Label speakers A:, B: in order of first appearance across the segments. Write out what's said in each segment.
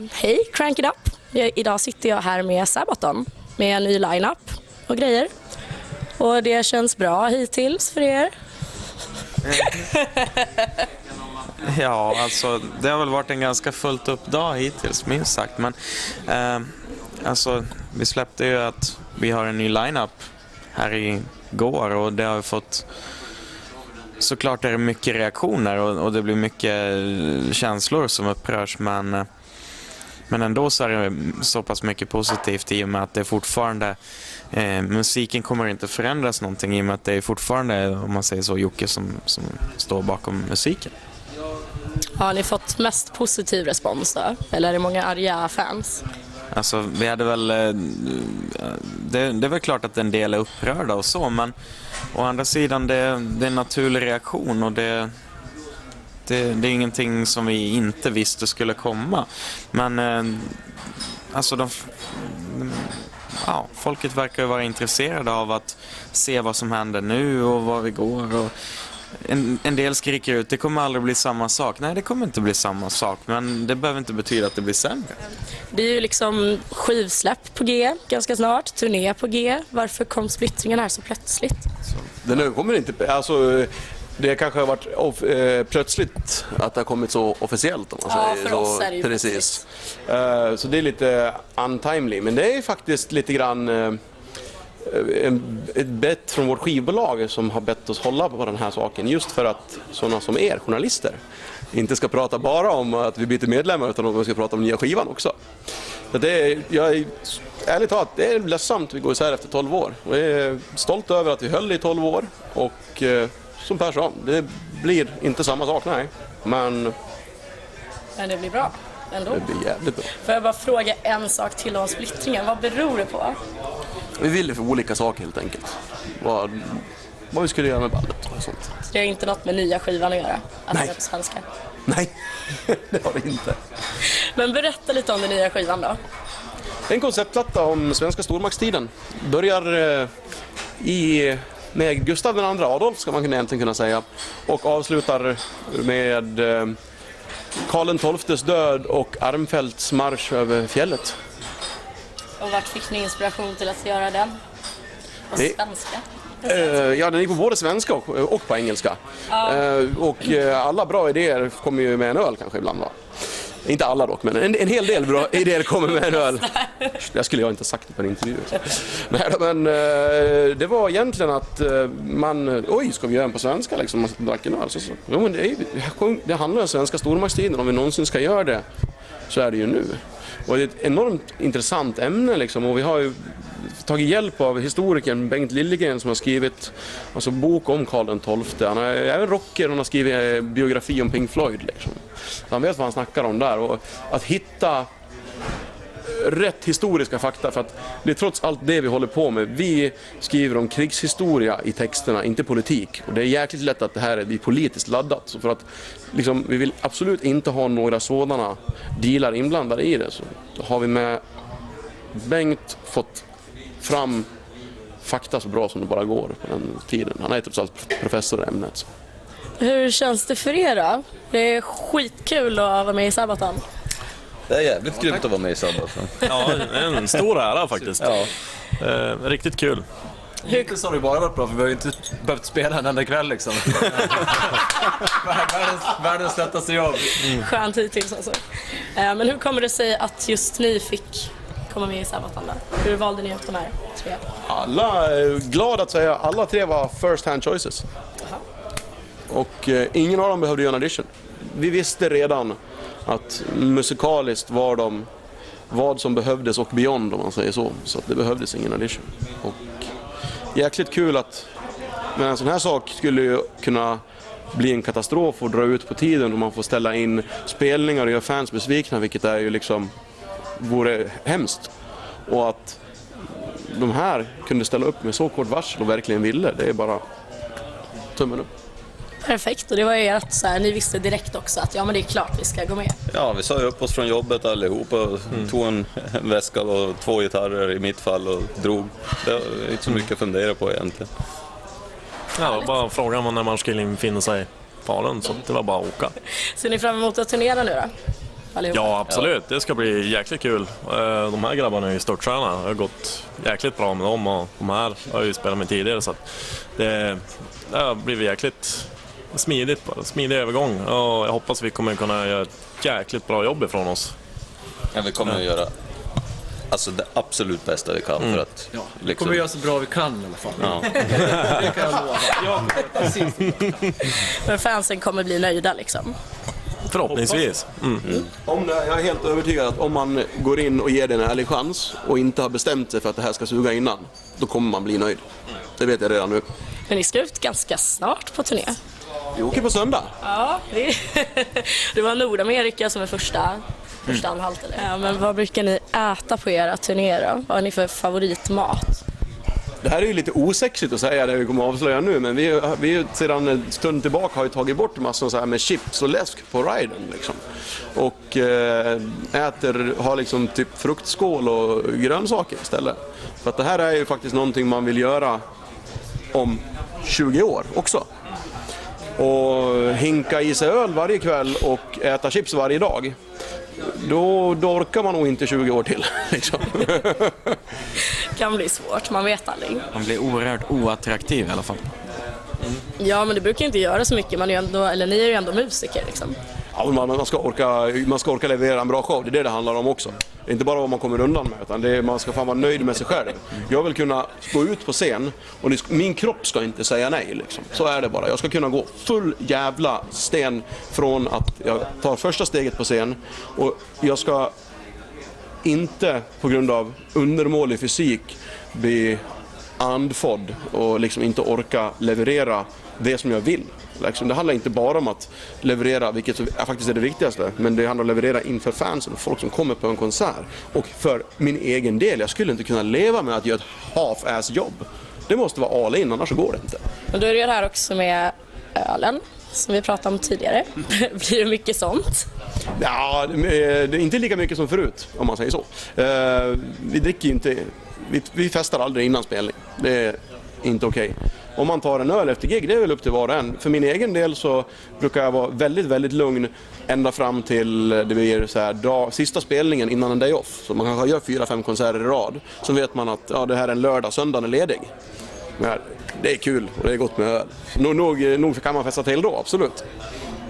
A: Hej Crank It Up! Jag, idag sitter jag här med Sabaton med en ny line-up och grejer. Och det känns bra hittills för er.
B: Ja, alltså det har väl varit en ganska fullt upp dag hittills, minst sagt. Men eh, alltså, vi släppte ju att vi har en ny line-up här igår och det har vi fått Såklart är det mycket reaktioner och, och det blir mycket eh, känslor som upprörs men eh, men ändå så är det så pass mycket positivt i och med att det fortfarande eh, musiken kommer inte förändras någonting i och med att det är fortfarande, om man säger så, Jocke som, som står bakom musiken.
A: Har ni fått mest positiv respons då? Eller är det många arga fans?
B: Alltså, vi hade väl... eh, Det, det är väl klart att en del är upprörda och så, men å andra sidan, det, det är en naturlig reaktion och det, det, det är ingenting som vi inte visste skulle komma. Men eh, alltså, de, ja, folket verkar ju vara intresserade av att se vad som händer nu och var vi går. Och en, en del skriker ut det kommer aldrig bli samma sak. Nej, det kommer inte bli samma sak, men det behöver inte betyda att det blir sämre.
A: Det är ju liksom skivsläpp på G ganska snart, turné på G. Varför kom splittringen här så plötsligt?
C: Den kommer inte... Alltså, det kanske har varit off, eh, plötsligt att det har kommit så officiellt om man
A: Ja,
C: säger
A: för
C: så.
A: oss är det ju
C: Precis. Eh, så det är lite untimely. Men det är faktiskt lite grann eh, en, ett bett från vårt skivbolag som har bett oss hålla på den här saken just för att sådana som er, journalister, inte ska prata bara om att vi byter medlemmar utan att vi ska prata om nya skivan också. Så det är, jag är, ärligt talat, det är ledsamt att vi går isär efter 12 år. Jag är stolt över att vi höll i 12 år och eh, som Per sa, det blir inte samma sak, nej. Men
A: Men det blir bra ändå.
C: det blir jävligt bra.
A: Får jag bara fråga en sak till om splittringen? Vad beror det på?
C: Vi ville för olika saker helt enkelt. Vad, vad vi skulle göra med bandet och sånt.
A: Det har inte något med nya skivan att göra? Att
C: Nej.
A: på svenska.
C: Nej, det har det inte.
A: Men berätta lite om den nya skivan då.
C: En konceptplatta om svenska stormaktstiden. Börjar eh, i, med Gustav II Adolf, ska man egentligen kunna säga, och avslutar med eh, Karl XIIs död och Armfeldts marsch över fjället.
A: Och vart fick ni inspiration till att göra den? På
C: Det-
A: svenska?
C: Eh, ja, den är på både svenska och, och på engelska. Eh, och alla bra idéer kommer ju med en öl kanske ibland va? Inte alla dock, men en, en hel del bra idéer kommer med en öl. Det skulle jag inte ha sagt det på en intervju. Nej, då, men eh, det var egentligen att eh, man, oj, ska vi göra en på svenska liksom? Man drack en öl. Så, så. Jo, men det, är, det handlar om svenska stormaktstiden, om vi någonsin ska göra det så är det ju nu. Och det är ett enormt intressant ämne liksom, och vi har ju tagit hjälp av historikern Bengt Liljegren som har skrivit alltså, bok om Karl XII. Han är även rocker och han har skrivit eh, biografi om Pink Floyd. Liksom. Så han vet vad han snackar om där. Och att hitta rätt historiska fakta för att det är trots allt det vi håller på med. Vi skriver om krigshistoria i texterna, inte politik. Och det är jäkligt lätt att det här är politiskt laddat. Så för att liksom, vi vill absolut inte ha några sådana dealar inblandade i det. Så då har vi med Bengt fått fram fakta så bra som det bara går på den tiden. Han är trots allt professor i ämnet. Så.
A: Hur känns det för er då? Det är skitkul att vara med i Sabaton.
D: Det är jävligt grymt att vara med i Sabaton.
E: Ja, en stor ära faktiskt.
D: Ja.
E: Eh, riktigt kul.
F: Hittills har det bara varit bra för vi har ju inte behövt spela en enda kväll liksom. världens, världens lättaste jobb.
A: Skönt hittills alltså. Eh, Men hur kommer det sig att just ni fick komma med i Sabaton då? Hur valde ni ut de här tre?
C: Alla, glad att säga, alla tre var first hand choices. Och eh, ingen av dem behövde göra en audition. Vi visste redan att musikaliskt var de vad som behövdes och beyond om man säger så. Så att det behövdes ingen audition. Och jäkligt kul att, men en sån här sak skulle ju kunna bli en katastrof och dra ut på tiden och man får ställa in spelningar och göra fans besvikna vilket är ju liksom vore hemskt. Och att de här kunde ställa upp med så kort varsel och verkligen ville, det är bara tummen upp.
A: Perfekt, och det var ju ert så här, ni visste direkt också att ja men det är klart vi ska gå med.
D: Ja, vi sa ju upp oss från jobbet allihop och tog en, en väska och två gitarrer i mitt fall och drog. Det var inte så mycket att fundera på egentligen.
E: Ja, bara frågan var när man skulle infinna sig i Falun, så det var bara att åka.
A: Ser ni fram emot att turnera nu då? Allihopa.
E: Ja, absolut. Det ska bli jäkligt kul. Eh, De här grabbarna är ju störtsköna. Det har gått jäkligt bra med dem och de här har jag ju spelat med tidigare så att det, det har blivit jäkligt smidigt, bara. smidig övergång och jag hoppas vi kommer kunna göra ett jäkligt bra jobb ifrån oss.
D: Ja, vi kommer att göra alltså, det absolut bästa vi kan för att...
F: Ja, vi
D: liksom-
F: kommer göra så bra vi kan i alla fall.
D: Ja.
F: Det kan jag lova. Ja, precis.
A: Men fansen kommer bli nöjda liksom.
E: Förhoppningsvis. Mm.
C: Om det, jag är helt övertygad att om man går in och ger det en ärlig chans och inte har bestämt sig för att det här ska suga innan, då kommer man bli nöjd. Det vet jag redan nu.
A: Men ni ska ut ganska snart på turné.
C: Vi åker på söndag.
A: Ja, det, det var Nordamerika som är första, första anhalten. Ja, men vad brukar ni äta på era turnéer då? Vad har ni för favoritmat?
C: Det här är ju lite osexigt att säga det vi kommer att avslöja nu, men vi, vi sedan en stund tillbaka har ju tagit bort massor så här med chips och läsk på riden. Liksom. Och eh, äter, har liksom typ fruktskål och grönsaker istället. För att det här är ju faktiskt någonting man vill göra om 20 år också. Och hinka i sig öl varje kväll och äta chips varje dag. Då, då orkar man nog inte 20 år till. Liksom.
A: kan bli svårt, man vet aldrig.
B: Man blir oerhört oattraktiv i alla fall.
A: Ja, men det brukar inte göra så mycket. Man är ändå, eller ni är ju ändå musiker liksom.
C: Ja, man, man, ska orka, man ska orka leverera en bra show, det är det det handlar om också. Inte bara vad man kommer undan med, utan det är, man ska fan vara nöjd med sig själv. Jag vill kunna gå ut på scen och det, min kropp ska inte säga nej. Liksom. Så är det bara. Jag ska kunna gå full jävla sten från att jag tar första steget på scen och jag ska inte på grund av undermålig fysik bli andfådd och liksom inte orka leverera det som jag vill. Liksom, det handlar inte bara om att leverera, vilket faktiskt är det viktigaste, men det handlar om att leverera inför fansen och folk som kommer på en konsert. Och för min egen del, jag skulle inte kunna leva med att göra ett half-ass jobb. Det måste vara all in, annars så går det inte.
A: Och då är det ju det här också med ölen, som vi pratade om tidigare. Blir det mycket sånt?
C: Ja, det är inte lika mycket som förut, om man säger så. Eh, Vi dricker inte, vi, festar aldrig innan spelning. Det är inte okej. Om man tar en öl efter gig, det är väl upp till var och en. För min egen del så brukar jag vara väldigt, väldigt lugn ända fram till det blir så här, dag, sista spelningen innan en day off. Så man kanske gör fyra, fem konserter i rad. Så vet man att ja, det här är en lördag, söndagen är ledig. Men det är kul och det är gott med öl. Nog, nog, nog kan man festa till då, absolut.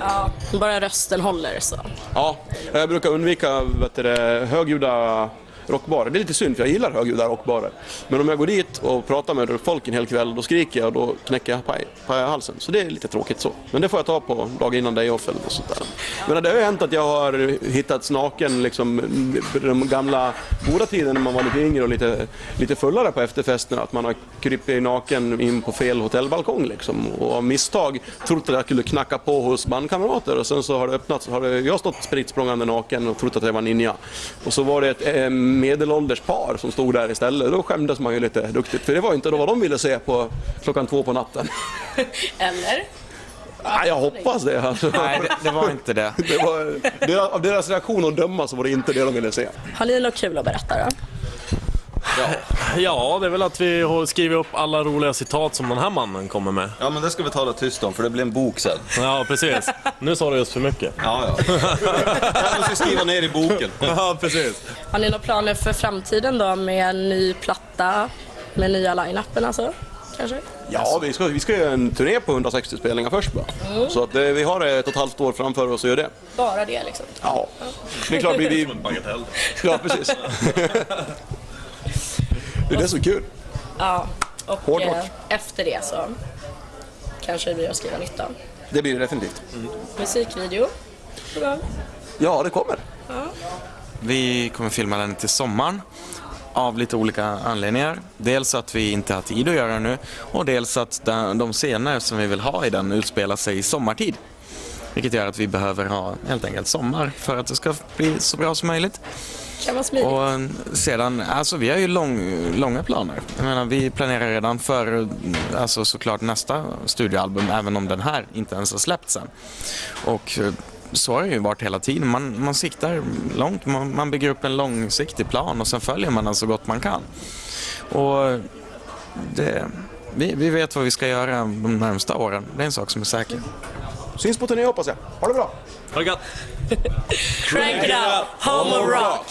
A: Ja. Bara rösten håller så.
C: Ja, jag brukar undvika vet du, högljudda rockbarer. Det är lite synd för jag gillar högljudda rockbarer. Men om jag går dit och pratar med folk en hel kväll då skriker jag och då knäcker jag paj, paj halsen. Så det är lite tråkigt så. Men det får jag ta på dagen innan day off eller något sånt där. Men det har ju hänt att jag har hittat naken liksom de gamla goda tiden när man var lite yngre och lite, lite fullare på efterfesterna. Att man har krypit naken in på fel hotellbalkong liksom och av misstag trott att jag skulle knacka på hos bandkamrater och sen så har det öppnats. Har det, jag har stått spritt språngande naken och trott att jag var ninja. Och så var det ett ähm, medelålders par som stod där istället. Då skämdes man ju lite duktigt för det var inte då vad de ville se på klockan två på natten.
A: Eller?
C: Ja, jag hoppas det. Alltså.
B: Nej, det, det var inte det.
C: Det var, av deras reaktion att döma så var det inte det de ville se.
A: Har ni något kul att berätta då?
E: Ja, det är väl att vi har skrivit upp alla roliga citat som den här mannen kommer med.
D: ja, men det ska vi tala tyst om för det blir en bok sen.
E: Ja, precis. Nu sa du just för mycket.
D: Ja, ja. Jag måste skriva ner i boken.
E: Ja, precis.
A: Har ni några planer för framtiden då med en ny platta? Med nya line-upen alltså? Kanske?
C: Ja, vi ska, vi ska göra en turné på 160 spelningar först bara. Så att, eh, vi har ett och ett halvt år framför oss att göra det.
A: Bara det liksom?
C: Ja, det är klart vi... vi ja, precis. Det är det som är kul.
A: Ja. Och
C: Hårdrock.
A: eh, efter det så kanske det blir att skriva nytt då.
C: Det blir det definitivt.
A: Musikvideo? på gång.
C: Ja, det kommer.
B: Vi kommer filma den till sommaren av lite olika anledningar. Dels att vi inte har tid att göra det nu och dels att de scener som vi vill ha i den utspelar sig i sommartid. Vilket gör att vi behöver ha helt enkelt sommar för att det ska bli så bra som möjligt.
A: Kan vara smidigt.
B: Och eh, sedan, alltså vi har ju lång, långa planer. Jag menar, vi planerar redan för, alltså såklart nästa studioalbum, även om den här inte ens har släppts än. Och eh, så har det ju varit hela tiden. Man, man siktar långt, man, man bygger upp en långsiktig plan och sen följer man den så gott man kan. Och det, vi, vi vet vad vi ska göra de närmsta åren. Det är en sak som är säker.
C: Syns på turné hoppas jag. Ha det bra!
E: Ha det gött!
A: Crank it out, home of rock!